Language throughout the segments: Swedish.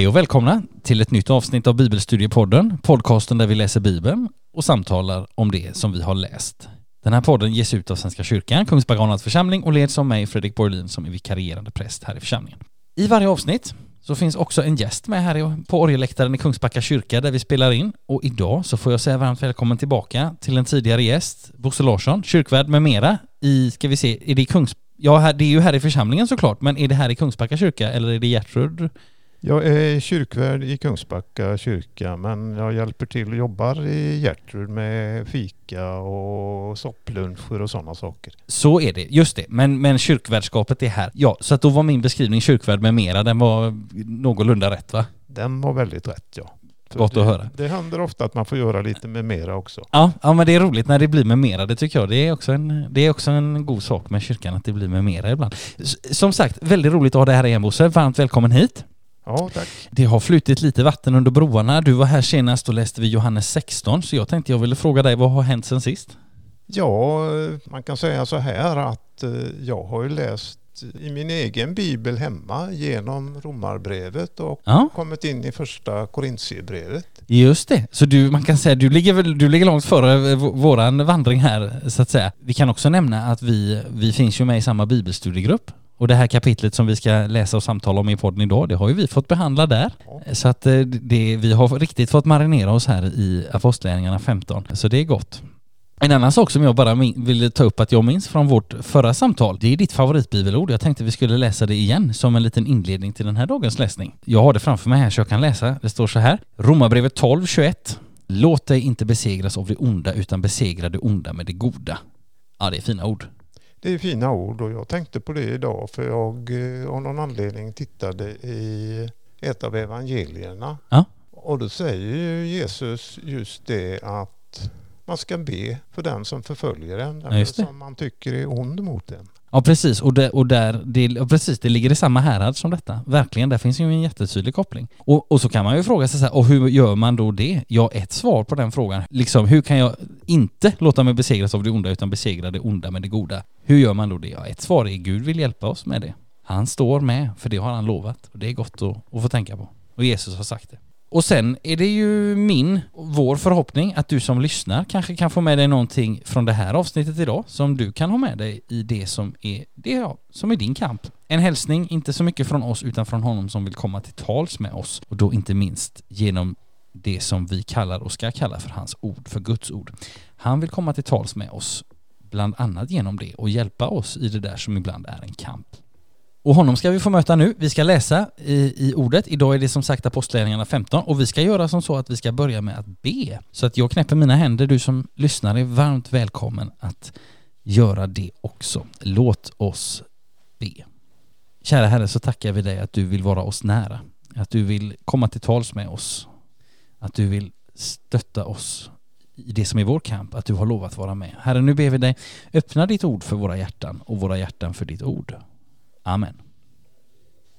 Hej och välkomna till ett nytt avsnitt av Bibelstudiepodden, podcasten där vi läser Bibeln och samtalar om det som vi har läst. Den här podden ges ut av Svenska kyrkan, Kungsbacka församling och leds av mig, Fredrik Borlin, som är vikarierande präst här i församlingen. I varje avsnitt så finns också en gäst med här på orgeläktaren i Kungsbacka kyrka där vi spelar in och idag så får jag säga varmt välkommen tillbaka till en tidigare gäst, Bosse Larsson, kyrkvärd med mera i, ska vi se, är det i Kungs... Ja, det är ju här i församlingen såklart, men är det här i Kungsbacka kyrka eller är det Gertrud jag är kyrkvärd i Kungsbacka kyrka men jag hjälper till och jobbar i Gertrud med fika och soppluncher och sådana saker. Så är det, just det. Men, men kyrkvärdskapet är här. Ja, så att då var min beskrivning kyrkvärd med mera, den var någorlunda rätt va? Den var väldigt rätt ja. Gott att höra. Det händer ofta att man får göra lite med mera också. Ja, ja men det är roligt när det blir med mera, det tycker jag. Det är också en, det är också en god sak med kyrkan att det blir med mera ibland. Som sagt, väldigt roligt att ha dig här igen Bosse. Varmt välkommen hit. Ja, tack. Det har flutit lite vatten under broarna. Du var här senast och läste vi Johannes 16, så jag tänkte jag ville fråga dig, vad har hänt sen sist? Ja, man kan säga så här att eh, jag har ju läst i min egen bibel hemma genom romarbrevet och ja. kommit in i första korintierbrevet. Just det, så du, man kan säga du ligger, du ligger långt före våran vandring här så att säga. Vi kan också nämna att vi, vi finns ju med i samma bibelstudiegrupp och det här kapitlet som vi ska läsa och samtala om i podden idag, det har ju vi fått behandla där. Så att eh, det, vi har riktigt fått marinera oss här i Apostlagärningarna 15, så det är gott. En annan sak som jag bara ville ta upp att jag minns från vårt förra samtal, det är ditt favoritbibelord. Jag tänkte vi skulle läsa det igen som en liten inledning till den här dagens läsning. Jag har det framför mig här så jag kan läsa. Det står så här. Romarbrevet 12, 21. Låt dig inte besegras av det onda utan besegra det onda med det goda. Ja, det är fina ord. Det är fina ord och jag tänkte på det idag för jag eh, av någon anledning tittade i ett av evangelierna. Ja. Och då säger Jesus just det att man ska be för den som förföljer en, den ja, som man tycker är ond mot en. Ja precis, och, det, och där, det, och precis, det ligger i samma härad som detta. Verkligen, där finns ju en jättetydlig koppling. Och, och så kan man ju fråga sig så här, och hur gör man då det? Ja, ett svar på den frågan, liksom hur kan jag inte låta mig besegras av det onda utan besegra det onda med det goda? Hur gör man då det? Ja, ett svar är Gud vill hjälpa oss med det. Han står med, för det har han lovat. Och det är gott att, att få tänka på. Och Jesus har sagt det. Och sen är det ju min, vår förhoppning att du som lyssnar kanske kan få med dig någonting från det här avsnittet idag som du kan ha med dig i det som är, det ja, som är din kamp. En hälsning, inte så mycket från oss utan från honom som vill komma till tals med oss och då inte minst genom det som vi kallar och ska kalla för hans ord, för Guds ord. Han vill komma till tals med oss bland annat genom det och hjälpa oss i det där som ibland är en kamp. Och honom ska vi få möta nu. Vi ska läsa i, i ordet. Idag är det som sagt Apostlagärningarna 15 och vi ska göra som så att vi ska börja med att be. Så att jag knäpper mina händer. Du som lyssnar är varmt välkommen att göra det också. Låt oss be. Kära Herre så tackar vi dig att du vill vara oss nära. Att du vill komma till tals med oss. Att du vill stötta oss i det som är vår kamp, att du har lovat vara med. Herre, nu ber vi dig, öppna ditt ord för våra hjärtan och våra hjärtan för ditt ord. Amen.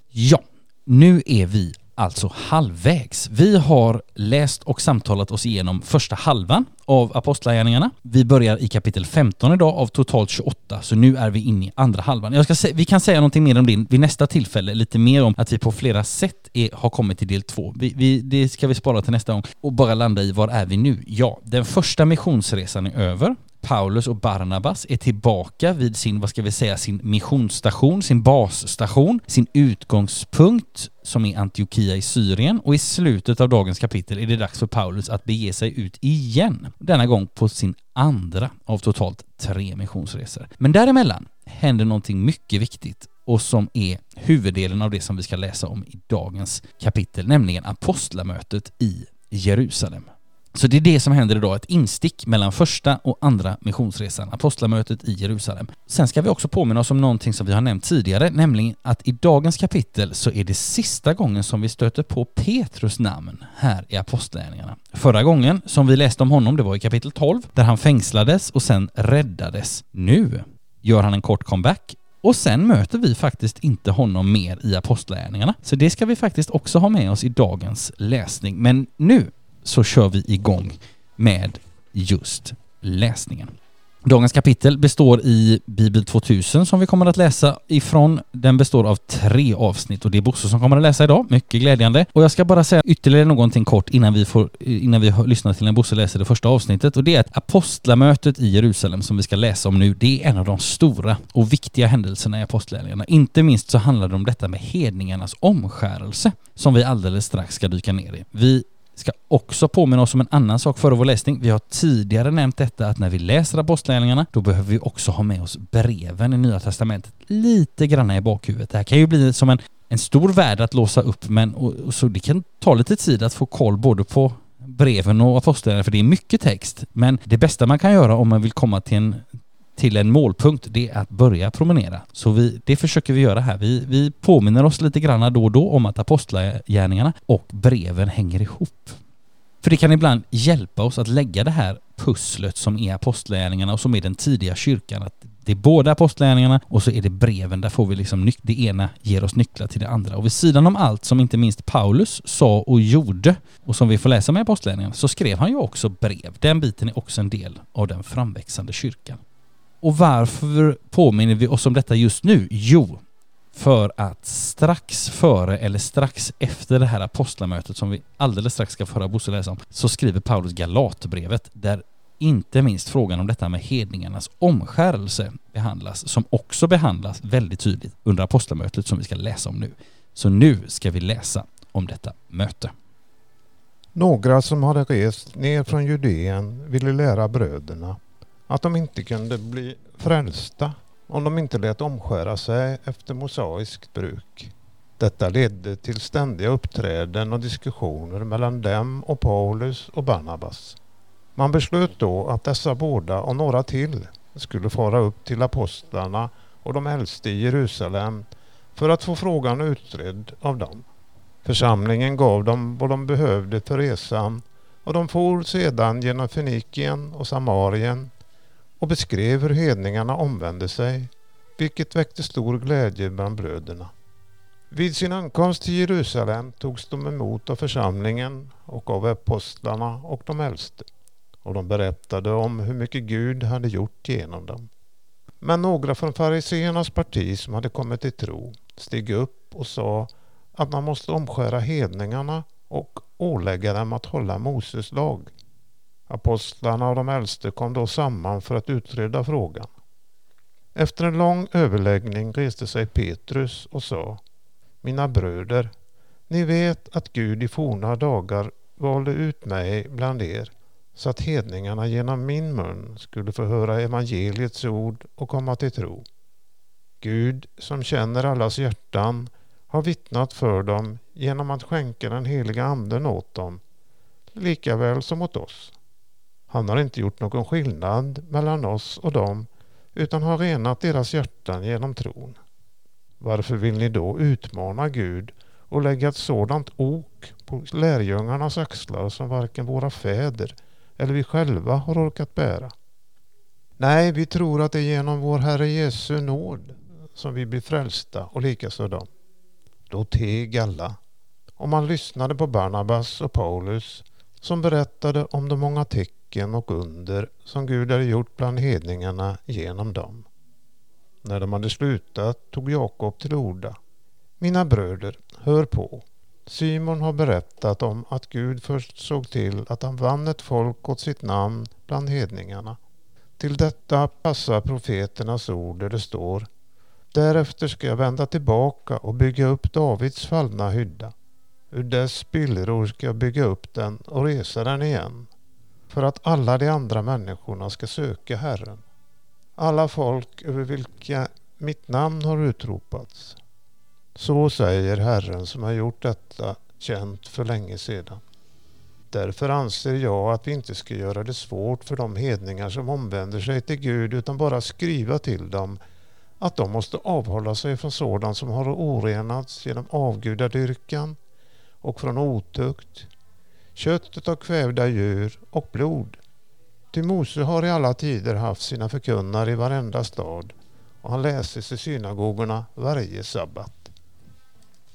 Ja, nu är vi alltså halvvägs. Vi har läst och samtalat oss igenom första halvan av Apostlagärningarna. Vi börjar i kapitel 15 idag av totalt 28, så nu är vi inne i andra halvan. Jag ska se, vi kan säga någonting mer om det vid nästa tillfälle, lite mer om att vi på flera sätt är, har kommit till del två. Vi, vi, det ska vi spara till nästa gång och bara landa i var är vi nu? Ja, den första missionsresan är över. Paulus och Barnabas är tillbaka vid sin, vad ska vi säga, sin missionsstation, sin basstation, sin utgångspunkt som är Antiochia i Syrien och i slutet av dagens kapitel är det dags för Paulus att bege sig ut igen. Denna gång på sin andra av totalt tre missionsresor. Men däremellan händer någonting mycket viktigt och som är huvuddelen av det som vi ska läsa om i dagens kapitel, nämligen apostlamötet i Jerusalem. Så det är det som händer idag, ett instick mellan första och andra missionsresan, apostlamötet i Jerusalem. Sen ska vi också påminna oss om någonting som vi har nämnt tidigare, nämligen att i dagens kapitel så är det sista gången som vi stöter på Petrus namn här i Apostlagärningarna. Förra gången som vi läste om honom, det var i kapitel 12, där han fängslades och sen räddades. Nu gör han en kort comeback och sen möter vi faktiskt inte honom mer i Apostlagärningarna. Så det ska vi faktiskt också ha med oss i dagens läsning. Men nu så kör vi igång med just läsningen. Dagens kapitel består i Bibel 2000 som vi kommer att läsa ifrån. Den består av tre avsnitt och det är Bosse som kommer att läsa idag. Mycket glädjande. Och jag ska bara säga ytterligare någonting kort innan vi, får, innan vi lyssnar till när Bosse läser det första avsnittet och det är att apostlamötet i Jerusalem som vi ska läsa om nu, det är en av de stora och viktiga händelserna i apostlärningarna. Inte minst så handlar det om detta med hedningarnas omskärelse som vi alldeles strax ska dyka ner i. Vi ska också påminna oss om en annan sak före vår läsning. Vi har tidigare nämnt detta att när vi läser apostlagärningarna då behöver vi också ha med oss breven i Nya Testamentet lite grann i bakhuvudet. Det här kan ju bli som en, en stor värld att låsa upp men och, och så det kan ta lite tid att få koll både på breven och apostlagärningarna för det är mycket text. Men det bästa man kan göra om man vill komma till en till en målpunkt, det är att börja promenera. Så vi, det försöker vi göra här. Vi, vi påminner oss lite grann då och då om att apostlagärningarna och breven hänger ihop. För det kan ibland hjälpa oss att lägga det här pusslet som är apostlagärningarna och som är den tidiga kyrkan. Att det är både apostlagärningarna och så är det breven. Där får vi liksom det ena ger oss nycklar till det andra. Och vid sidan om allt som inte minst Paulus sa och gjorde och som vi får läsa med apostlagärningarna så skrev han ju också brev. Den biten är också en del av den framväxande kyrkan. Och varför påminner vi oss om detta just nu? Jo, för att strax före eller strax efter det här apostlamötet som vi alldeles strax ska få höra Bosse läsa om, så skriver Paulus Galatbrevet där inte minst frågan om detta med hedningarnas omskärelse behandlas, som också behandlas väldigt tydligt under apostlamötet som vi ska läsa om nu. Så nu ska vi läsa om detta möte. Några som hade rest ner från Judeen ville lära bröderna att de inte kunde bli frälsta om de inte lät omskära sig efter mosaiskt bruk. Detta ledde till ständiga uppträden och diskussioner mellan dem och Paulus och Barnabas. Man beslöt då att dessa båda och några till skulle fara upp till apostlarna och de äldste i Jerusalem för att få frågan utredd av dem. Församlingen gav dem vad de behövde för resan och de for sedan genom Fenikien och Samarien och beskrev hur hedningarna omvände sig, vilket väckte stor glädje bland bröderna. Vid sin ankomst till Jerusalem togs de emot av församlingen och av apostlarna och de äldste och de berättade om hur mycket Gud hade gjort genom dem. Men några från fariseernas parti som hade kommit till tro steg upp och sa att man måste omskära hedningarna och ålägga dem att hålla Moses lag. Apostlarna och de äldste kom då samman för att utreda frågan. Efter en lång överläggning reste sig Petrus och sa Mina bröder, ni vet att Gud i forna dagar valde ut mig bland er så att hedningarna genom min mun skulle få höra evangeliets ord och komma till tro. Gud som känner allas hjärtan har vittnat för dem genom att skänka den heliga anden åt dem, likaväl som åt oss. Han har inte gjort någon skillnad mellan oss och dem utan har renat deras hjärtan genom tron. Varför vill ni då utmana Gud och lägga ett sådant ok på lärjungarnas axlar som varken våra fäder eller vi själva har orkat bära? Nej, vi tror att det är genom vår Herre Jesu nåd som vi blir frälsta och likaså dem. Då teg alla och man lyssnade på Barnabas och Paulus som berättade om de många tecken tecken och under som Gud hade gjort bland hedningarna genom dem. När de hade slutat tog Jakob till orda. Mina bröder, hör på. Simon har berättat om att Gud först såg till att han vann ett folk åt sitt namn bland hedningarna. Till detta passar profeternas ord där det står Därefter ska jag vända tillbaka och bygga upp Davids fallna hydda. Ur dess spillror ska jag bygga upp den och resa den igen för att alla de andra människorna ska söka Herren. Alla folk över vilka mitt namn har utropats. Så säger Herren som har gjort detta känt för länge sedan. Därför anser jag att vi inte ska göra det svårt för de hedningar som omvänder sig till Gud utan bara skriva till dem att de måste avhålla sig från sådant som har orenats genom avgudadyrkan och från otukt, köttet av kvävda djur och blod. Ty Mose har i alla tider haft sina förkunnare i varenda stad och han läses i synagogorna varje sabbat.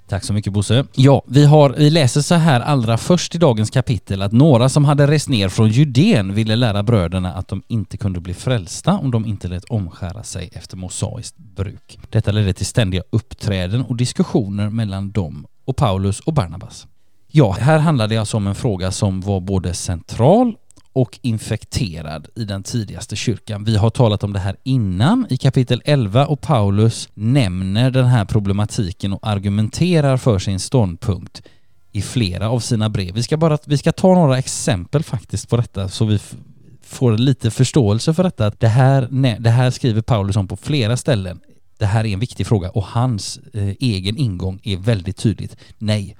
Tack så mycket Bosse. Ja, vi, har, vi läser så här allra först i dagens kapitel att några som hade rest ner från Judeen ville lära bröderna att de inte kunde bli frälsta om de inte lät omskära sig efter mosaiskt bruk. Detta ledde till ständiga uppträden och diskussioner mellan dem och Paulus och Barnabas. Ja, här handlar det alltså om en fråga som var både central och infekterad i den tidigaste kyrkan. Vi har talat om det här innan i kapitel 11 och Paulus nämner den här problematiken och argumenterar för sin ståndpunkt i flera av sina brev. Vi ska bara vi ska ta några exempel faktiskt på detta så vi får lite förståelse för detta. Det här, det här skriver Paulus om på flera ställen. Det här är en viktig fråga och hans eh, egen ingång är väldigt tydligt. Nej,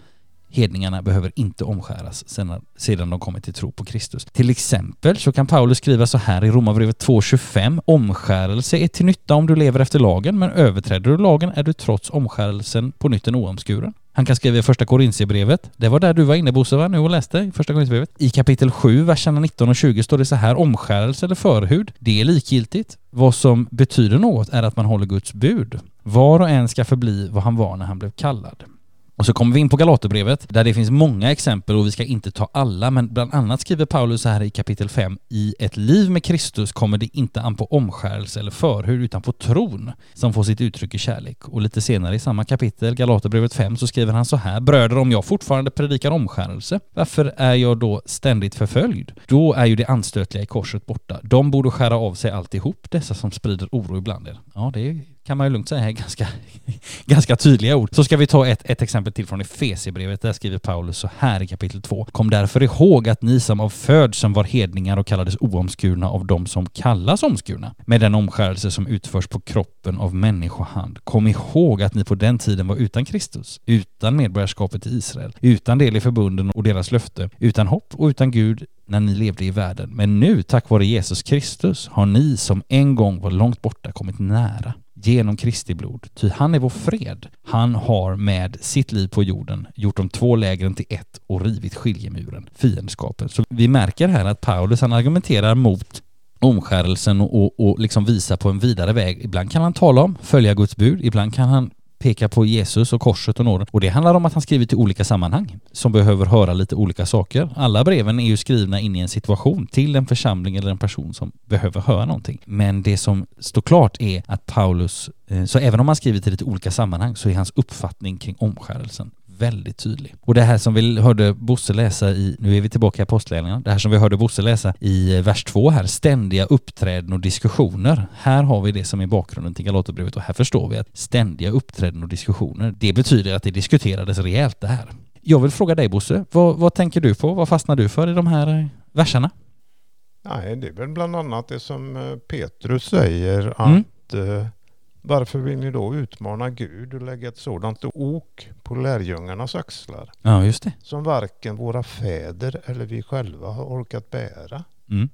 hedningarna behöver inte omskäras sedan, sedan de kommit till tro på Kristus. Till exempel så kan Paulus skriva så här i Romarbrevet 2.25 Omskärelse är till nytta om du lever efter lagen, men överträder du lagen är du trots omskärelsen på nytt en oomskuren. Han kan skriva i första Korintierbrevet. Det var där du var inne Bosse va? Nu och läste i första Korintierbrevet. I kapitel 7, verserna 19 och 20 står det så här. Omskärelse eller förhud, det är likgiltigt. Vad som betyder något är att man håller Guds bud. Var och en ska förbli vad han var när han blev kallad. Och så kommer vi in på Galaterbrevet där det finns många exempel och vi ska inte ta alla men bland annat skriver Paulus så här i kapitel 5 I ett liv med Kristus kommer det inte an på omskärelse eller förhud utan på tron som får sitt uttryck i kärlek. Och lite senare i samma kapitel, Galaterbrevet 5, så skriver han så här Bröder, om jag fortfarande predikar omskärelse, varför är jag då ständigt förföljd? Då är ju det anstötliga i korset borta. De borde skära av sig alltihop, dessa som sprider oro ibland er. Ja, det är kan man ju lugnt säga är ganska, ganska tydliga ord. Så ska vi ta ett, ett exempel till från Efesierbrevet. Där skriver Paulus så här i kapitel 2. Kom därför ihåg att ni som av födseln var hedningar och kallades oomskurna av dem som kallas omskurna, med den omskärelse som utförs på kroppen av människohand. Kom ihåg att ni på den tiden var utan Kristus, utan medborgarskapet i Israel, utan del i förbunden och deras löfte, utan hopp och utan Gud när ni levde i världen. Men nu, tack vare Jesus Kristus, har ni som en gång var långt borta kommit nära genom Kristi blod. Ty han är vår fred. Han har med sitt liv på jorden gjort de två lägren till ett och rivit skiljemuren, fiendskapen. Så vi märker här att Paulus han argumenterar mot omskärelsen och, och, och liksom visar på en vidare väg. Ibland kan han tala om följa Guds bud, ibland kan han pekar på Jesus och korset och nåden. Och det handlar om att han skriver till olika sammanhang som behöver höra lite olika saker. Alla breven är ju skrivna in i en situation till en församling eller en person som behöver höra någonting. Men det som står klart är att Paulus, eh, så även om han skriver till lite olika sammanhang så är hans uppfattning kring omskärelsen väldigt tydlig. Och det här som vi hörde Bosse läsa i, nu är vi tillbaka i Apostlagärningarna, det här som vi hörde Bosse läsa i vers två här, ständiga uppträden och diskussioner. Här har vi det som är bakgrunden till Galaterbrevet och här förstår vi att ständiga uppträden och diskussioner, det betyder att det diskuterades rejält det här. Jag vill fråga dig Bosse, vad, vad tänker du på? Vad fastnar du för i de här eh, verserna? Nej, det är väl bland annat det som eh, Petrus säger att mm. Varför vill ni då utmana Gud och lägga ett sådant ok på lärjungarnas axlar? Ja, just det. Som varken våra fäder eller vi själva har orkat bära. Mm.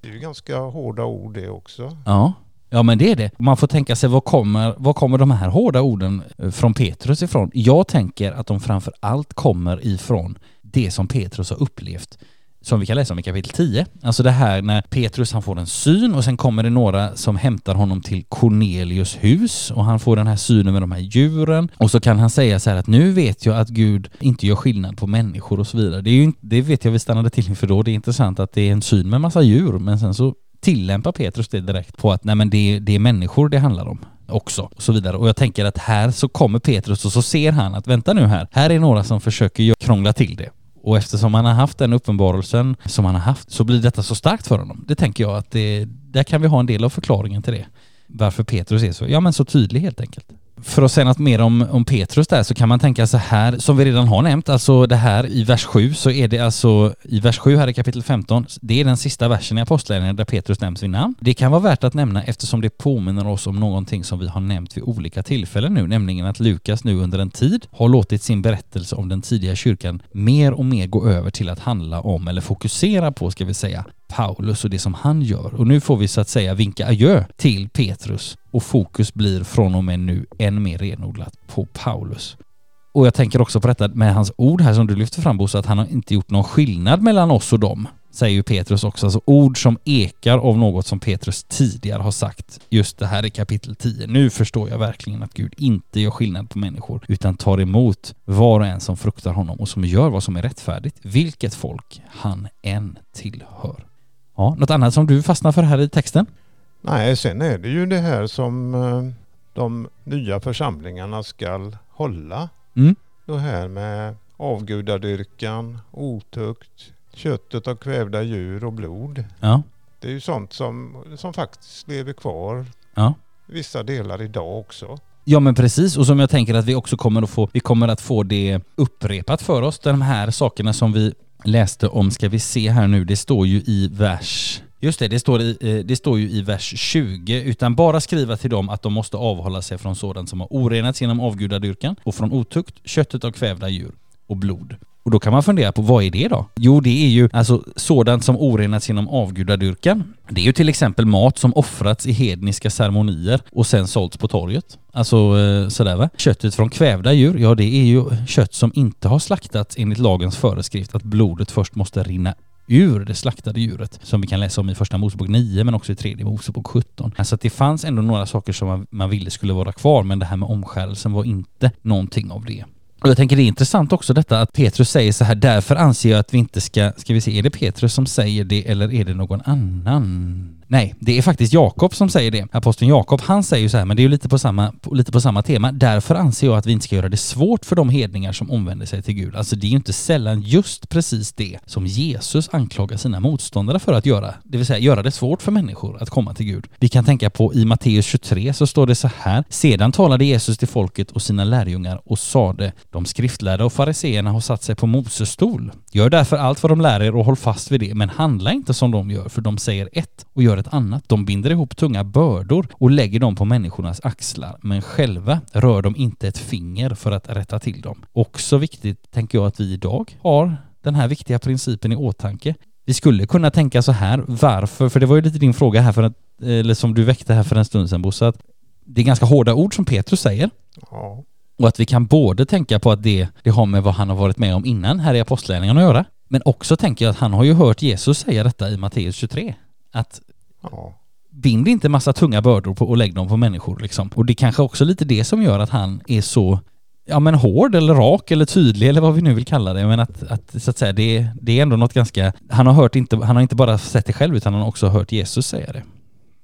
Det är ju ganska hårda ord det också. Ja. Ja men det är det. Man får tänka sig var kommer, var kommer de här hårda orden eh, från Petrus ifrån? Jag tänker att de framför allt kommer ifrån det som Petrus har upplevt som vi kan läsa om i kapitel 10. Alltså det här när Petrus han får en syn och sen kommer det några som hämtar honom till Cornelius hus och han får den här synen med de här djuren och så kan han säga så här att nu vet jag att Gud inte gör skillnad på människor och så vidare. Det, är ju, det vet jag vi stannade till inför då. Det är intressant att det är en syn med massa djur men sen så tillämpar Petrus det direkt på att nej men det, det är människor det handlar om också och så vidare. Och jag tänker att här så kommer Petrus och så ser han att vänta nu här, här är några som försöker krångla till det. Och eftersom han har haft den uppenbarelsen som han har haft så blir detta så starkt för honom. Det tänker jag att det, där kan vi ha en del av förklaringen till det. Varför Petrus är så, ja men så tydlig helt enkelt för att säga något mer om, om Petrus där så kan man tänka så här, som vi redan har nämnt, alltså det här i vers 7 så är det alltså i vers 7 här i kapitel 15, det är den sista versen i Apostlagärningarna där Petrus nämns vid namn. Det kan vara värt att nämna eftersom det påminner oss om någonting som vi har nämnt vid olika tillfällen nu, nämligen att Lukas nu under en tid har låtit sin berättelse om den tidiga kyrkan mer och mer gå över till att handla om, eller fokusera på ska vi säga, Paulus och det som han gör. Och nu får vi så att säga vinka adjö till Petrus och fokus blir från och med nu än mer renodlat på Paulus. Och jag tänker också på detta med hans ord här som du lyfter fram Bosse, att han har inte gjort någon skillnad mellan oss och dem säger ju Petrus också, alltså ord som ekar av något som Petrus tidigare har sagt. Just det här i kapitel 10. Nu förstår jag verkligen att Gud inte gör skillnad på människor utan tar emot var och en som fruktar honom och som gör vad som är rättfärdigt, vilket folk han än tillhör. Ja, något annat som du fastnar för här i texten? Nej, sen är det ju det här som eh, de nya församlingarna ska hålla. Mm. Det här med avgudadyrkan, otukt, köttet av kvävda djur och blod. Ja. Det är ju sånt som, som faktiskt lever kvar ja. vissa delar idag också. Ja men precis och som jag tänker att vi också kommer att få, vi kommer att få det upprepat för oss. De här sakerna som vi läste om ska vi se här nu, det står ju i vers Just det, det står, i, eh, det står ju i vers 20, utan bara skriva till dem att de måste avhålla sig från sådant som har orenats genom avgudadyrkan och från otukt, köttet av kvävda djur och blod. Och då kan man fundera på vad är det då? Jo, det är ju alltså sådant som orenats genom avgudadyrkan. Det är ju till exempel mat som offrats i hedniska ceremonier och sen sålts på torget. Alltså eh, sådär va. Köttet från kvävda djur, ja det är ju kött som inte har slaktats enligt lagens föreskrift att blodet först måste rinna ur det slaktade djuret som vi kan läsa om i första Mosebok 9 men också i tredje Mosebok 17. Alltså att det fanns ändå några saker som man, man ville skulle vara kvar men det här med omskärelsen var inte någonting av det. Och jag tänker det är intressant också detta att Petrus säger så här, därför anser jag att vi inte ska, ska vi se, är det Petrus som säger det eller är det någon annan? Nej, det är faktiskt Jakob som säger det. Aposteln Jakob, han säger ju så här, men det är ju lite på, samma, lite på samma tema. Därför anser jag att vi inte ska göra det svårt för de hedningar som omvänder sig till Gud. Alltså det är ju inte sällan just precis det som Jesus anklagar sina motståndare för att göra. Det vill säga göra det svårt för människor att komma till Gud. Vi kan tänka på i Matteus 23 så står det så här. Sedan talade Jesus till folket och sina lärjungar och sade, de skriftlärda och fariseerna har satt sig på Moses stol. Gör därför allt vad de lär er och håll fast vid det, men handla inte som de gör, för de säger ett och gör ett annat. De binder ihop tunga bördor och lägger dem på människornas axlar, men själva rör de inte ett finger för att rätta till dem. Också viktigt, tänker jag, att vi idag har den här viktiga principen i åtanke. Vi skulle kunna tänka så här, varför? För det var ju lite din fråga här för att, eller som du väckte här för en stund sedan Bosse, att det är ganska hårda ord som Petrus säger. Ja. Och att vi kan både tänka på att det, det har med vad han har varit med om innan här i Apostlagärningarna att göra. Men också tänker jag att han har ju hört Jesus säga detta i Matteus 23. Att ja. bind inte massa tunga bördor på och lägg dem på människor liksom. Och det kanske också lite det som gör att han är så ja men hård eller rak eller tydlig eller vad vi nu vill kalla det. Men att, att så att säga det, det är ändå något ganska, han har hört inte, han har inte bara sett det själv utan han har också hört Jesus säga det.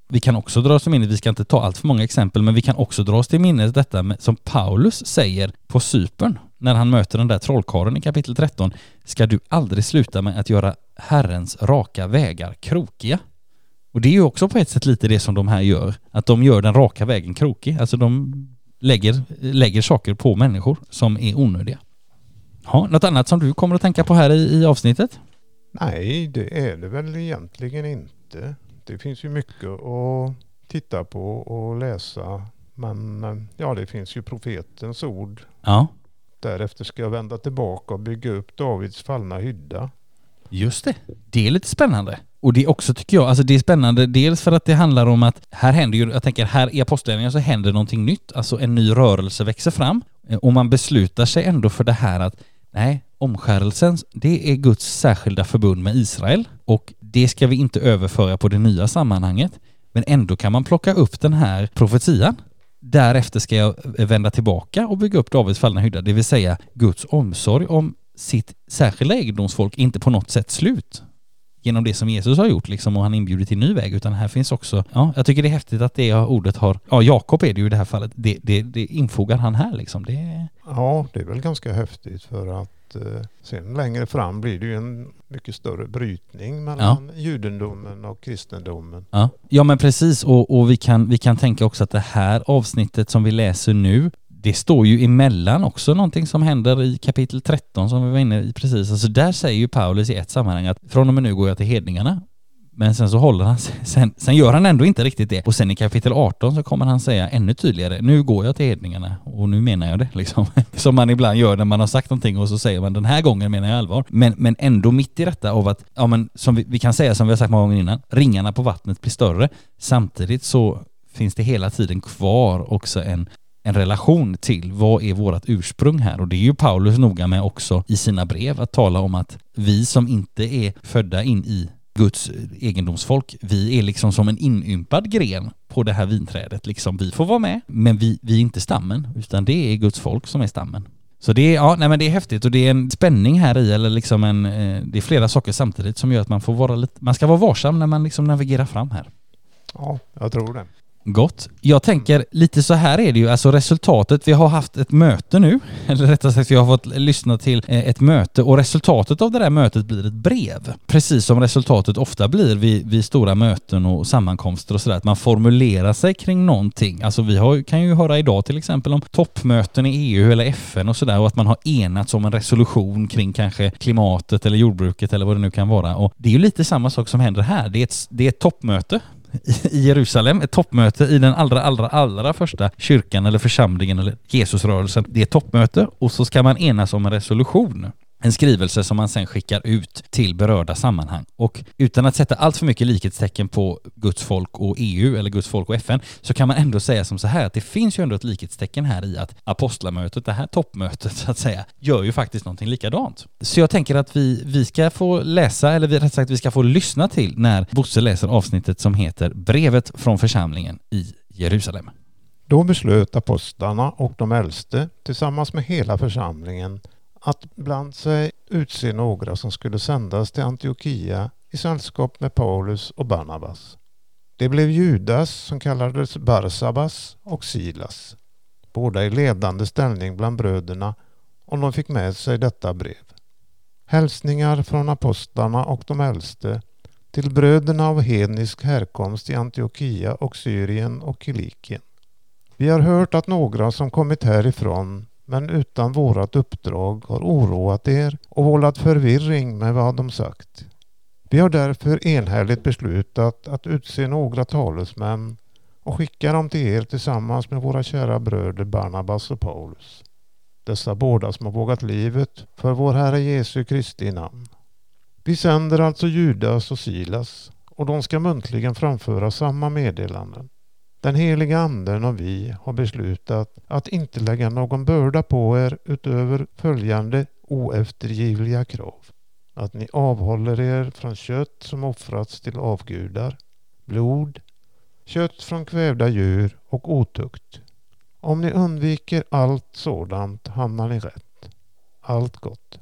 Vi kan också dra oss till minnet, vi ska inte ta allt för många exempel, men vi kan också dra oss till minnet detta med, som Paulus säger på Cypern när han möter den där trollkaren i kapitel 13. Ska du aldrig sluta med att göra Herrens raka vägar krokiga? Och det är ju också på ett sätt lite det som de här gör, att de gör den raka vägen krokig. Alltså de lägger, lägger saker på människor som är onödiga. Ja, något annat som du kommer att tänka på här i, i avsnittet? Nej, det är det väl egentligen inte. Det finns ju mycket att titta på och läsa. Men ja, det finns ju profetens ord. Ja. Därefter ska jag vända tillbaka och bygga upp Davids fallna hydda. Just det. Det är lite spännande. Och det är också, tycker jag, alltså det är spännande dels för att det handlar om att här händer ju, jag tänker här i apostlagärningarna så händer någonting nytt, alltså en ny rörelse växer fram eh, och man beslutar sig ändå för det här att nej, omskärelsen, det är Guds särskilda förbund med Israel och det ska vi inte överföra på det nya sammanhanget. Men ändå kan man plocka upp den här profetian. Därefter ska jag vända tillbaka och bygga upp Davids fallna hydda, det vill säga Guds omsorg om sitt särskilda egendomsfolk inte på något sätt slut genom det som Jesus har gjort liksom och han inbjuder till ny väg utan här finns också, ja, jag tycker det är häftigt att det ordet har, ja Jakob är det ju i det här fallet, det, det, det infogar han här liksom. Det... Ja, det är väl ganska häftigt för att eh, sen längre fram blir det ju en mycket större brytning mellan ja. judendomen och kristendomen. Ja, ja men precis och, och vi, kan, vi kan tänka också att det här avsnittet som vi läser nu det står ju emellan också någonting som händer i kapitel 13 som vi var inne i precis. Alltså där säger ju Paulus i ett sammanhang att från och med nu går jag till hedningarna. Men sen så håller han sen, sen gör han ändå inte riktigt det. Och sen i kapitel 18 så kommer han säga ännu tydligare, nu går jag till hedningarna och nu menar jag det liksom. Som man ibland gör när man har sagt någonting och så säger man den här gången menar jag allvar. Men, men ändå mitt i detta av att, ja men som vi, vi kan säga som vi har sagt många gånger innan, ringarna på vattnet blir större. Samtidigt så finns det hela tiden kvar också en en relation till vad är vårt ursprung här och det är ju Paulus noga med också i sina brev att tala om att vi som inte är födda in i Guds egendomsfolk, vi är liksom som en inympad gren på det här vinträdet. Liksom, vi får vara med, men vi, vi är inte stammen, utan det är Guds folk som är stammen. Så det är, ja, nej men det är häftigt och det är en spänning här i, eller liksom en, eh, det är flera saker samtidigt som gör att man får vara lite, man ska vara varsam när man liksom navigerar fram här. Ja, jag tror det. Gott. Jag tänker lite så här är det ju, alltså resultatet, vi har haft ett möte nu, eller rättare sagt vi har fått lyssna till eh, ett möte och resultatet av det där mötet blir ett brev. Precis som resultatet ofta blir vid, vid stora möten och sammankomster och sådär, att man formulerar sig kring någonting. Alltså vi har, kan ju höra idag till exempel om toppmöten i EU eller FN och sådär och att man har enats om en resolution kring kanske klimatet eller jordbruket eller vad det nu kan vara. Och det är ju lite samma sak som händer här. Det är ett, det är ett toppmöte i Jerusalem, ett toppmöte i den allra, allra, allra första kyrkan eller församlingen eller Jesusrörelsen. Det är ett toppmöte och så ska man enas om en resolution en skrivelse som man sen skickar ut till berörda sammanhang. Och utan att sätta allt för mycket likhetstecken på Guds folk och EU eller Guds folk och FN så kan man ändå säga som så här att det finns ju ändå ett likhetstecken här i att apostlamötet, det här toppmötet så att säga, gör ju faktiskt någonting likadant. Så jag tänker att vi, vi ska få läsa, eller rätt sagt vi ska få lyssna till när Bosse läser avsnittet som heter Brevet från församlingen i Jerusalem. Då beslöt apostlarna och de äldste tillsammans med hela församlingen att bland sig utse några som skulle sändas till Antiochia i sällskap med Paulus och Barnabas. Det blev Judas som kallades Barsabas och Silas, båda i ledande ställning bland bröderna och de fick med sig detta brev. Hälsningar från apostlarna och de äldste till bröderna av hednisk härkomst i Antiochia och Syrien och Kilikien. Vi har hört att några som kommit härifrån men utan vårat uppdrag har oroat er och vållat förvirring med vad de sagt. Vi har därför enhälligt beslutat att utse några talesmän och skicka dem till er tillsammans med våra kära bröder Barnabas och Paulus. Dessa båda som har vågat livet för vår Herre Jesu Kristi namn. Vi sänder alltså Judas och Silas och de ska muntligen framföra samma meddelanden. Den heliga anden och vi har beslutat att inte lägga någon börda på er utöver följande oeftergivliga krav. Att ni avhåller er från kött som offrats till avgudar, blod, kött från kvävda djur och otukt. Om ni undviker allt sådant hamnar ni rätt. Allt gott.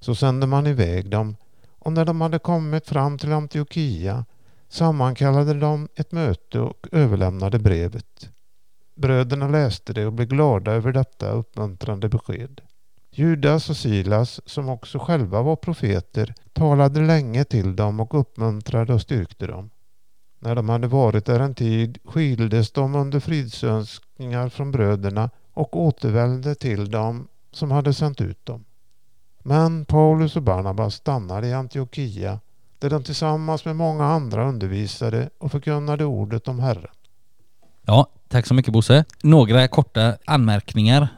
Så sände man iväg dem och när de hade kommit fram till Antiochia sammankallade de ett möte och överlämnade brevet. Bröderna läste det och blev glada över detta uppmuntrande besked. Judas och Silas, som också själva var profeter, talade länge till dem och uppmuntrade och styrkte dem. När de hade varit där en tid skildes de under fridsönskningar från bröderna och återvände till dem som hade sänt ut dem. Men Paulus och Barnabas stannade i Antiochia där de tillsammans med många andra undervisade och förkunnade ordet om Herren. Ja, tack så mycket Bosse. Några korta anmärkningar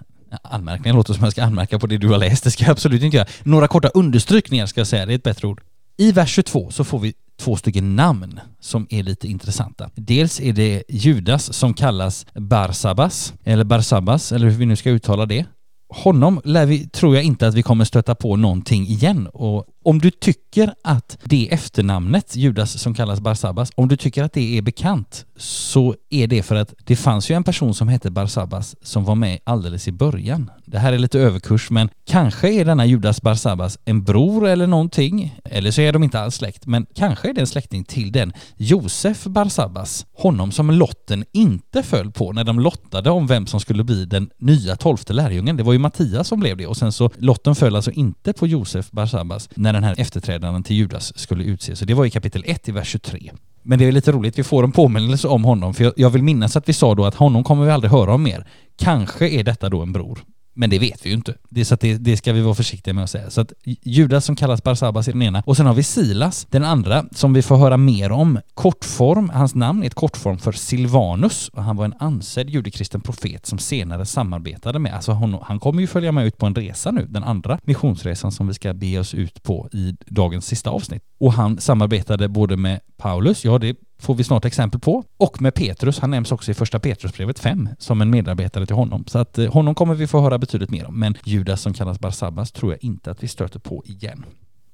Anmärkningar låter som jag ska anmärka på det du har läst, det ska jag absolut inte göra. Några korta understrykningar ska jag säga, det är ett bättre ord. I vers 22 så får vi två stycken namn som är lite intressanta. Dels är det Judas som kallas Barsabas, eller Barsabbas, eller hur vi nu ska uttala det. Honom lär vi, tror jag inte att vi kommer stöta på någonting igen och om du tycker att det efternamnet, Judas som kallas Barsabbas, om du tycker att det är bekant så är det för att det fanns ju en person som hette Barsabbas som var med alldeles i början. Det här är lite överkurs men kanske är denna Judas Barsabbas en bror eller någonting, eller så är de inte alls släkt, men kanske är det en släkting till den Josef Barsabbas, honom som lotten inte föll på när de lottade om vem som skulle bli den nya tolfte lärjungen. Det var ju Mattias som blev det och sen så lotten föll alltså inte på Josef Barsabbas när den här efterträdaren till Judas skulle utses. Så det var i kapitel 1 i vers 23. Men det är lite roligt, vi får en påminnelse om honom, för jag vill minnas att vi sa då att honom kommer vi aldrig höra om mer. Kanske är detta då en bror. Men det vet vi ju inte. Det, så det, det, ska vi vara försiktiga med att säga. Så att Judas som kallas Barsabbas är den ena. Och sen har vi Silas, den andra, som vi får höra mer om. Kortform, hans namn är ett kortform för Silvanus. Och han var en ansedd judekristen profet som senare samarbetade med, alltså hon, han kommer ju följa med ut på en resa nu, den andra missionsresan som vi ska be oss ut på i dagens sista avsnitt. Och han samarbetade både med Paulus, ja det får vi snart exempel på. Och med Petrus, han nämns också i första Petrusbrevet 5 som en medarbetare till honom. Så att eh, honom kommer vi få höra betydligt mer om. Men Judas som kallas Barsabbas tror jag inte att vi stöter på igen.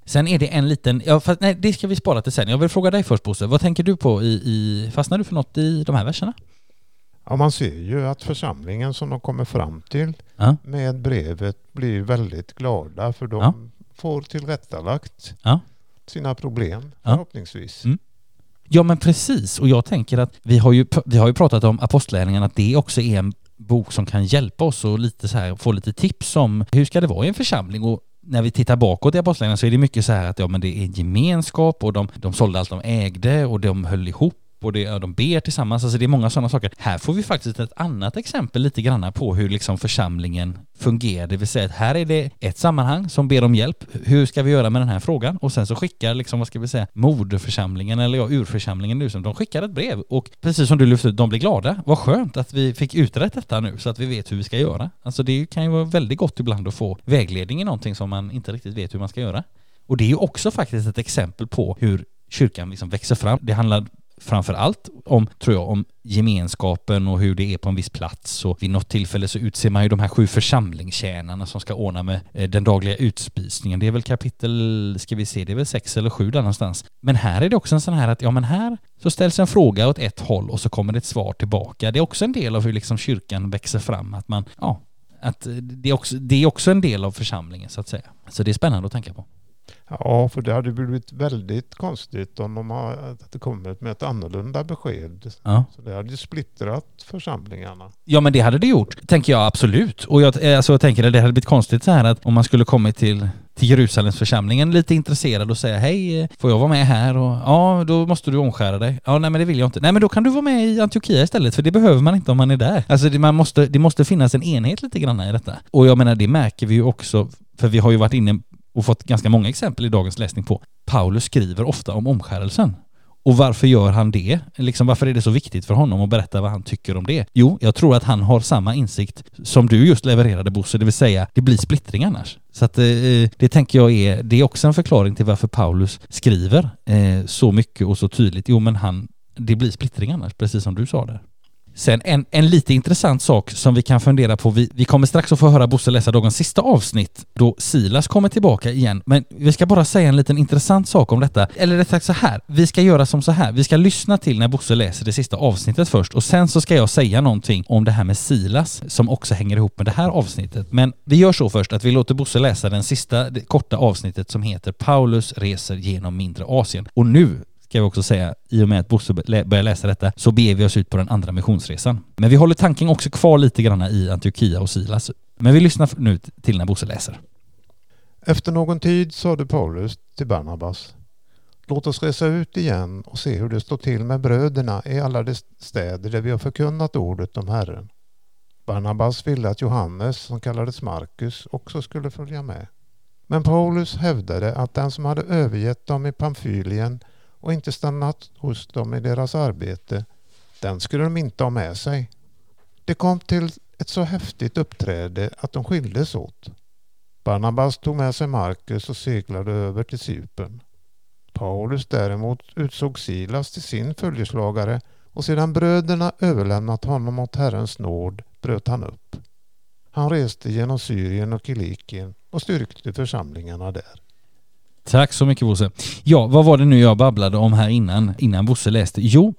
Sen är det en liten, ja, fast, nej det ska vi spara till sen. Jag vill fråga dig först Bosse, vad tänker du på i, i fastnar du för något i de här verserna? Ja, man ser ju att församlingen som de kommer fram till ja. med brevet blir väldigt glada för de ja. får tillrättalagt ja. sina problem förhoppningsvis. Mm. Ja men precis, och jag tänker att vi har ju, vi har ju pratat om apostlärningarna, att det också är en bok som kan hjälpa oss och lite så här, få lite tips om hur ska det vara i en församling? Och när vi tittar bakåt i apostlagärningarna så är det mycket så här att ja men det är gemenskap och de, de sålde allt de ägde och de höll ihop och det, de ber tillsammans. Alltså det är många sådana saker. Här får vi faktiskt ett annat exempel lite grann på hur liksom församlingen fungerar. Det vill säga att här är det ett sammanhang som ber om hjälp. Hur ska vi göra med den här frågan? Och sen så skickar liksom, vad ska vi säga, moderförsamlingen eller ja, urförsamlingen nu som de skickar ett brev och precis som du lyfte ut, de blir glada. Vad skönt att vi fick utrett detta nu så att vi vet hur vi ska göra. Alltså det kan ju vara väldigt gott ibland att få vägledning i någonting som man inte riktigt vet hur man ska göra. Och det är ju också faktiskt ett exempel på hur kyrkan liksom växer fram. Det handlar framför allt om, tror jag, om gemenskapen och hur det är på en viss plats och vid något tillfälle så utser man ju de här sju församlingstjänarna som ska ordna med eh, den dagliga utspisningen. Det är väl kapitel, ska vi se, det är väl sex eller sju där någonstans. Men här är det också en sån här att, ja men här så ställs en fråga åt ett håll och så kommer det ett svar tillbaka. Det är också en del av hur liksom kyrkan växer fram, att man, ja, att eh, det är också, det är också en del av församlingen så att säga. Så det är spännande att tänka på. Ja, för det hade blivit väldigt konstigt om de hade kommit med ett annorlunda besked. Ja. Så det hade ju splittrat församlingarna. Ja, men det hade det gjort, tänker jag absolut. Och jag, alltså, jag tänker att det hade blivit konstigt så här att om man skulle kommit till till Jerusalems församlingen lite intresserad och säga hej, får jag vara med här? Och ja, då måste du omskära dig. Ja, nej men det vill jag inte. Nej men då kan du vara med i Antiochia istället, för det behöver man inte om man är där. Alltså det, man måste, det måste finnas en enhet lite grann i detta. Och jag menar, det märker vi ju också, för vi har ju varit inne och fått ganska många exempel i dagens läsning på. Paulus skriver ofta om omskärelsen. Och varför gör han det? Liksom varför är det så viktigt för honom att berätta vad han tycker om det? Jo, jag tror att han har samma insikt som du just levererade Bosse, det vill säga det blir splittring annars. Så att eh, det tänker jag är, det är också en förklaring till varför Paulus skriver eh, så mycket och så tydligt. Jo, men han, det blir splittring annars, precis som du sa där. Sen en, en lite intressant sak som vi kan fundera på, vi, vi kommer strax att få höra Bosse läsa dagens sista avsnitt då Silas kommer tillbaka igen, men vi ska bara säga en liten intressant sak om detta. Eller rättare sagt så här, vi ska göra som så här, vi ska lyssna till när Bosse läser det sista avsnittet först och sen så ska jag säga någonting om det här med Silas som också hänger ihop med det här avsnittet. Men vi gör så först att vi låter Bosse läsa den sista det korta avsnittet som heter Paulus reser genom mindre Asien. Och nu ska vi också säga, i och med att Bosse börjar läsa detta, så beger vi oss ut på den andra missionsresan. Men vi håller tanken också kvar lite grann i Antiochia och Silas. Men vi lyssnar nu till när Bosse läser. Efter någon tid sade Paulus till Barnabas Låt oss resa ut igen och se hur det står till med bröderna i alla de städer där vi har förkunnat ordet om Herren. Barnabas ville att Johannes, som kallades Markus, också skulle följa med. Men Paulus hävdade att den som hade övergett dem i Pamfylien och inte stannat hos dem i deras arbete, den skulle de inte ha med sig. Det kom till ett så häftigt uppträde att de skildes åt. Barnabas tog med sig Markus och seglade över till Cypern. Paulus däremot utsåg Silas till sin följeslagare och sedan bröderna överlämnat honom åt Herrens nåd bröt han upp. Han reste genom Syrien och Kilikien och styrkte församlingarna där. Tack så mycket Bosse. Ja, vad var det nu jag babblade om här innan, innan Bosse läste? Jo,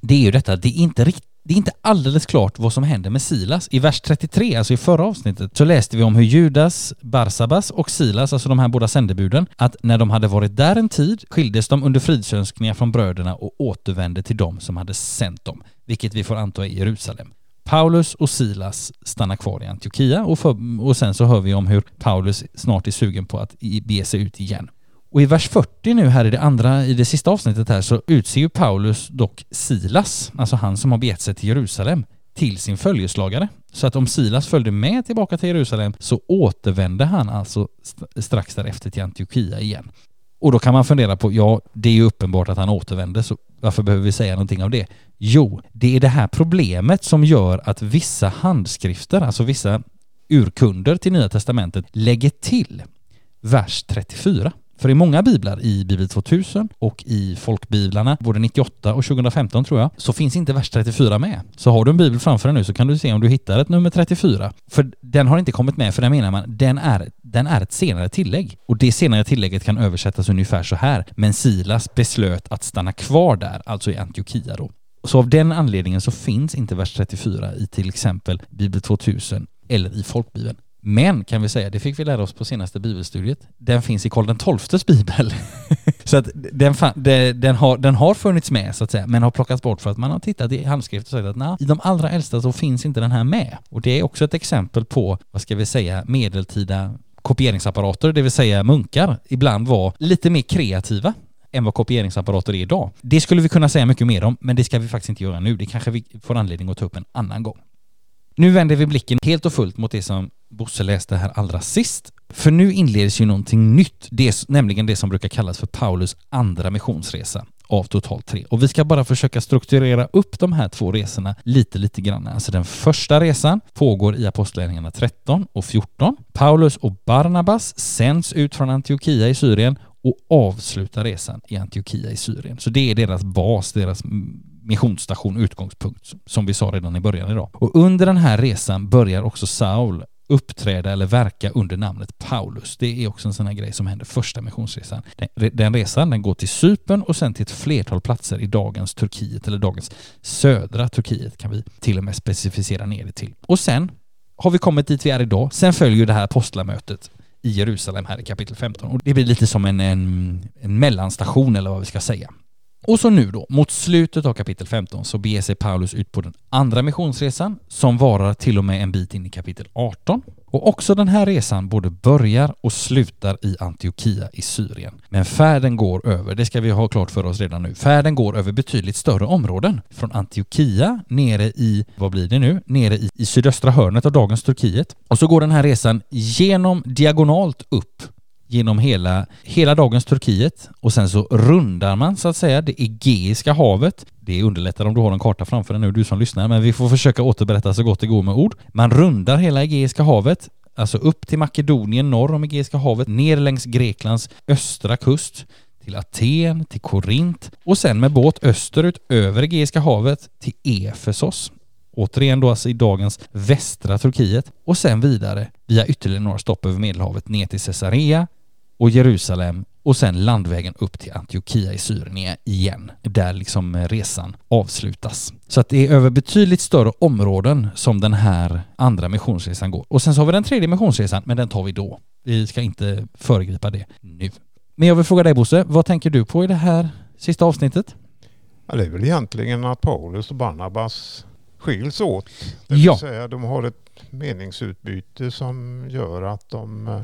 det är ju detta, det är inte riktigt det är inte alldeles klart vad som händer med Silas. I vers 33, alltså i förra avsnittet, så läste vi om hur Judas, Barsabas och Silas, alltså de här båda sändebuden, att när de hade varit där en tid skildes de under fridsönskningar från bröderna och återvände till dem som hade sänt dem, vilket vi får anta är Jerusalem. Paulus och Silas stannar kvar i Antiochia och, för, och sen så hör vi om hur Paulus snart är sugen på att bege sig ut igen. Och i vers 40 nu här i det andra, i det sista avsnittet här så utser ju Paulus dock Silas, alltså han som har begett sig till Jerusalem, till sin följeslagare. Så att om Silas följde med tillbaka till Jerusalem så återvände han alltså strax därefter till Antiochia igen. Och då kan man fundera på, ja, det är ju uppenbart att han återvänder så varför behöver vi säga någonting av det? Jo, det är det här problemet som gör att vissa handskrifter, alltså vissa urkunder till Nya Testamentet, lägger till vers 34. För i många biblar, i Bibel 2000 och i folkbiblarna, både 98 och 2015 tror jag, så finns inte vers 34 med. Så har du en bibel framför dig nu så kan du se om du hittar ett nummer 34. För den har inte kommit med, för den menar man, den är, den är ett senare tillägg. Och det senare tillägget kan översättas ungefär så här. Men Silas beslöt att stanna kvar där, alltså i Antiochia då. Så av den anledningen så finns inte vers 34 i till exempel Bibel 2000 eller i folkbibeln. Men kan vi säga, det fick vi lära oss på senaste bibelstudiet, den finns i Karl XIIs bibel. så att den, den, har, den har funnits med så att säga, men har plockats bort för att man har tittat i handskrift och sagt att nah, i de allra äldsta så finns inte den här med. Och det är också ett exempel på, vad ska vi säga, medeltida kopieringsapparater, det vill säga munkar, ibland var lite mer kreativa än vad kopieringsapparater är idag. Det skulle vi kunna säga mycket mer om, men det ska vi faktiskt inte göra nu. Det kanske vi får anledning att ta upp en annan gång. Nu vänder vi blicken helt och fullt mot det som Bosse läste här allra sist. För nu inleds ju någonting nytt, det, nämligen det som brukar kallas för Paulus andra missionsresa av totalt tre. Och vi ska bara försöka strukturera upp de här två resorna lite, lite grann. Alltså den första resan pågår i Apostlagärningarna 13 och 14. Paulus och Barnabas sänds ut från Antiochia i Syrien och avslutar resan i Antiochia i Syrien. Så det är deras bas, deras missionsstation, utgångspunkt, som vi sa redan i början idag. Och under den här resan börjar också Saul uppträda eller verka under namnet Paulus. Det är också en sån här grej som händer första missionsresan. Den, den resan den går till Cypern och sen till ett flertal platser i dagens Turkiet eller dagens södra Turkiet kan vi till och med specificera ner det till. Och sen har vi kommit dit vi är idag. Sen följer det här apostlamötet i Jerusalem här i kapitel 15 och det blir lite som en, en, en mellanstation eller vad vi ska säga. Och så nu då, mot slutet av kapitel 15 så beger sig Paulus ut på den andra missionsresan som varar till och med en bit in i kapitel 18. Och också den här resan både börjar och slutar i Antiochia i Syrien. Men färden går över, det ska vi ha klart för oss redan nu, färden går över betydligt större områden. Från Antiochia nere i, vad blir det nu, nere i, i sydöstra hörnet av dagens Turkiet. Och så går den här resan genom diagonalt upp genom hela, hela dagens Turkiet och sen så rundar man så att säga det Egeiska havet. Det underlättar om du har en karta framför dig nu, du som lyssnar, men vi får försöka återberätta så gott det går med ord. Man rundar hela Egeiska havet, alltså upp till Makedonien norr om Egeiska havet, ner längs Greklands östra kust till Aten, till Korint och sen med båt österut över Egeiska havet till Efesos återigen då alltså i dagens västra Turkiet och sen vidare via ytterligare några stopp över Medelhavet ner till Caesarea, och Jerusalem och sen landvägen upp till Antiochia i Syrien igen, där liksom resan avslutas. Så att det är över betydligt större områden som den här andra missionsresan går. Och sen så har vi den tredje missionsresan, men den tar vi då. Vi ska inte föregripa det nu. Men jag vill fråga dig Bosse, vad tänker du på i det här sista avsnittet? Ja, det är väl egentligen att Paulus och Barnabas skiljs åt. Det vill ja. säga de har ett meningsutbyte som gör att de eh,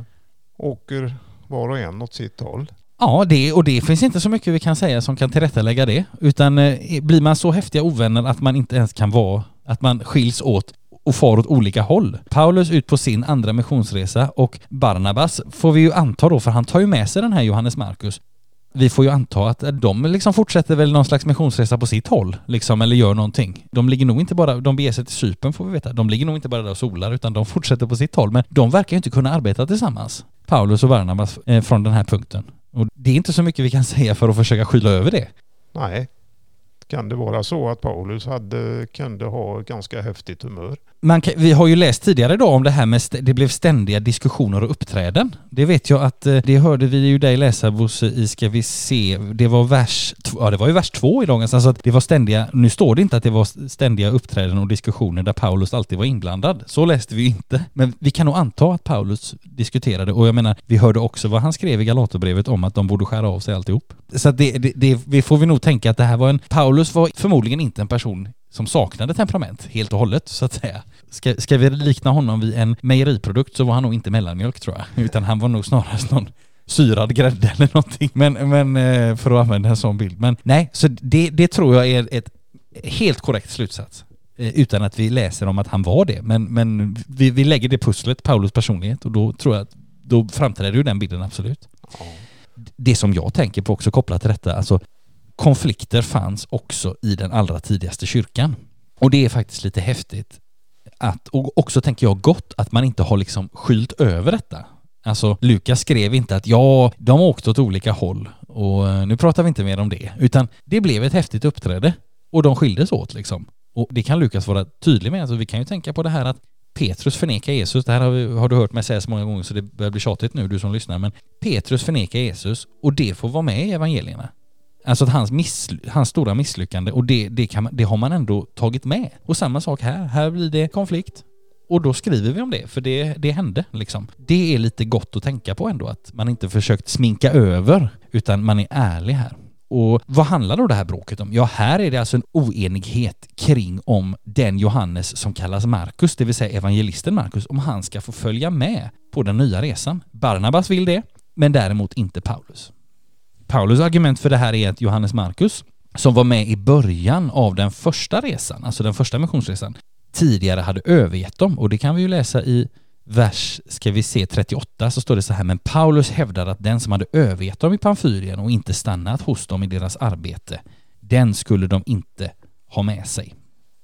åker var och en åt sitt håll. Ja, det, och det finns inte så mycket vi kan säga som kan tillrättalägga det. Utan eh, blir man så häftiga ovänner att man inte ens kan vara, att man skiljs åt och far åt olika håll. Paulus ut på sin andra missionsresa och Barnabas får vi ju anta då, för han tar ju med sig den här Johannes Markus. Vi får ju anta att de liksom fortsätter väl någon slags missionsresa på sitt håll, liksom, eller gör någonting. De ligger nog inte bara, de beger sig till Cypern får vi veta, de ligger nog inte bara där och solar, utan de fortsätter på sitt håll. Men de verkar ju inte kunna arbeta tillsammans. Paulus och Barnabas eh, från den här punkten. Och det är inte så mycket vi kan säga för att försöka skyla över det. Nej. Kan det vara så att Paulus hade, kunde ha ganska häftigt humör? Man kan, vi har ju läst tidigare idag om det här med det blev ständiga diskussioner och uppträden. Det vet jag att eh, det hörde vi ju dig läsa Bosse i Ska vi se, det var vers, ja det var ju vers två i dagens, alltså att det var ständiga, nu står det inte att det var ständiga uppträden och diskussioner där Paulus alltid var inblandad. Så läste vi ju inte. Men vi kan nog anta att Paulus diskuterade och jag menar, vi hörde också vad han skrev i Galaterbrevet om att de borde skära av sig alltihop. Så att det, det, det, vi får vi nog tänka att det här var en, Paulus var förmodligen inte en person som saknade temperament helt och hållet så att säga. Ska, ska vi likna honom vid en mejeriprodukt så var han nog inte mellanmjölk tror jag, utan han var nog snarast någon syrad grädde eller någonting. Men, men eh, för att använda en sån bild. Men nej, så det, det tror jag är ett helt korrekt slutsats. Eh, utan att vi läser om att han var det. Men, men vi, vi lägger det pusslet, Paulus personlighet, och då tror jag att då framträder ju den bilden absolut. Det som jag tänker på också kopplat till detta, alltså konflikter fanns också i den allra tidigaste kyrkan. Och det är faktiskt lite häftigt att, och också tänker jag gott, att man inte har liksom skylt över detta. Alltså Lukas skrev inte att ja, de åkte åt olika håll och eh, nu pratar vi inte mer om det, utan det blev ett häftigt uppträde och de skildes åt liksom. Och det kan Lukas vara tydlig med, alltså vi kan ju tänka på det här att Petrus förnekar Jesus, det här har, vi, har du hört mig säga så många gånger så det börjar bli tjatigt nu du som lyssnar, men Petrus förnekar Jesus och det får vara med i evangelierna. Alltså att hans, miss, hans stora misslyckande och det, det, kan, det har man ändå tagit med. Och samma sak här, här blir det konflikt. Och då skriver vi om det, för det, det hände liksom. Det är lite gott att tänka på ändå, att man inte försökt sminka över, utan man är ärlig här. Och vad handlar då det här bråket om? Ja, här är det alltså en oenighet kring om den Johannes som kallas Markus, det vill säga evangelisten Markus, om han ska få följa med på den nya resan. Barnabas vill det, men däremot inte Paulus. Paulus argument för det här är att Johannes Markus, som var med i början av den första resan, alltså den första missionsresan, tidigare hade övergett dem. Och det kan vi ju läsa i vers, ska vi se, 38 så står det så här, men Paulus hävdade att den som hade övergett dem i Pamfylien och inte stannat hos dem i deras arbete, den skulle de inte ha med sig.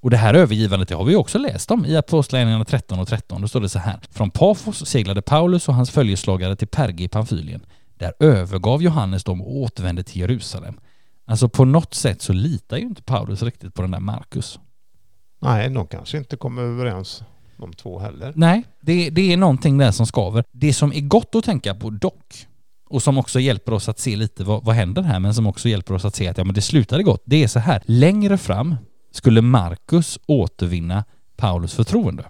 Och det här övergivandet det har vi också läst om i Apostlagärningarna 13 och 13. Då står det så här. Från Pafos seglade Paulus och hans följeslagare till Perge i Pamfylien. Där övergav Johannes dem och återvände till Jerusalem. Alltså på något sätt så litar ju inte Paulus riktigt på den där Markus. Nej, de kanske inte kommer överens de två heller. Nej, det, det är någonting där som skaver. Det som är gott att tänka på dock, och som också hjälper oss att se lite vad, vad händer här, men som också hjälper oss att se att ja, men det slutade gott. Det är så här, längre fram skulle Markus återvinna Paulus förtroende.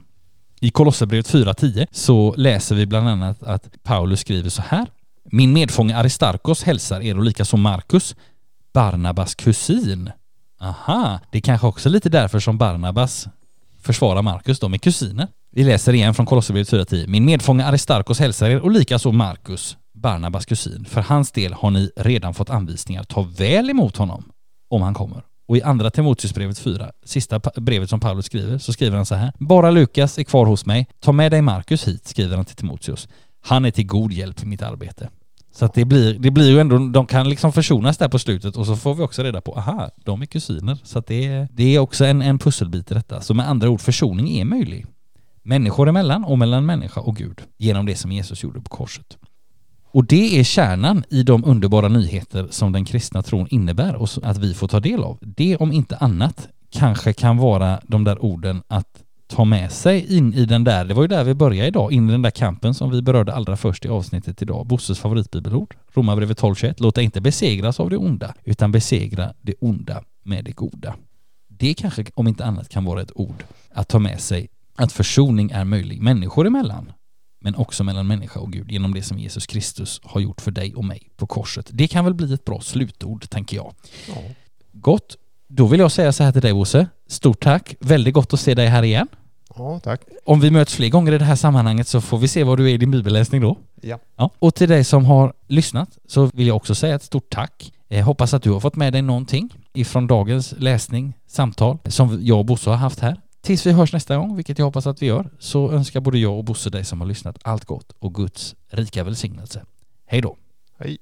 I Kolosserbrevet 4.10 så läser vi bland annat att Paulus skriver så här. Min medfånge Aristarkos hälsar er och likaså Markus, Barnabas kusin. Aha, det är kanske också lite därför som Barnabas försvarar Markus. De är kusiner. Vi läser igen från Kolosserbrevet 4.10. Min medfånge Aristarkos hälsar er och likaså Markus, Barnabas kusin. För hans del har ni redan fått anvisningar. Ta väl emot honom om han kommer. Och i andra Timoteusbrevet 4, sista brevet som Paulus skriver, så skriver han så här. Bara Lukas är kvar hos mig. Ta med dig Markus hit, skriver han till Timoteus. Han är till god hjälp i mitt arbete. Så att det blir, det blir ju ändå, de kan liksom försonas där på slutet och så får vi också reda på, aha, de är kusiner. Så att det, det är också en, en pusselbit i detta. Så med andra ord, försoning är möjlig. Människor emellan och mellan människa och Gud genom det som Jesus gjorde på korset. Och det är kärnan i de underbara nyheter som den kristna tron innebär och att vi får ta del av. Det om inte annat kanske kan vara de där orden att ta med sig in i den där, det var ju där vi började idag, in i den där kampen som vi berörde allra först i avsnittet idag. Bosses favoritbibelord, Romarbrevet 12.21. Låt dig inte besegras av det onda, utan besegra det onda med det goda. Det kanske, om inte annat, kan vara ett ord att ta med sig att försoning är möjlig människor emellan, men också mellan människa och Gud genom det som Jesus Kristus har gjort för dig och mig på korset. Det kan väl bli ett bra slutord, tänker jag. Ja. Gott. Då vill jag säga så här till dig, Bosse. Stort tack. Väldigt gott att se dig här igen. Ja, tack. Om vi möts fler gånger i det här sammanhanget så får vi se var du är i din bibelläsning då. Ja. ja. Och till dig som har lyssnat så vill jag också säga ett stort tack. Jag hoppas att du har fått med dig någonting ifrån dagens läsning, samtal som jag och Bosse har haft här. Tills vi hörs nästa gång, vilket jag hoppas att vi gör, så önskar både jag och Bosse dig som har lyssnat allt gott och Guds rika välsignelse. Hej då! Hej!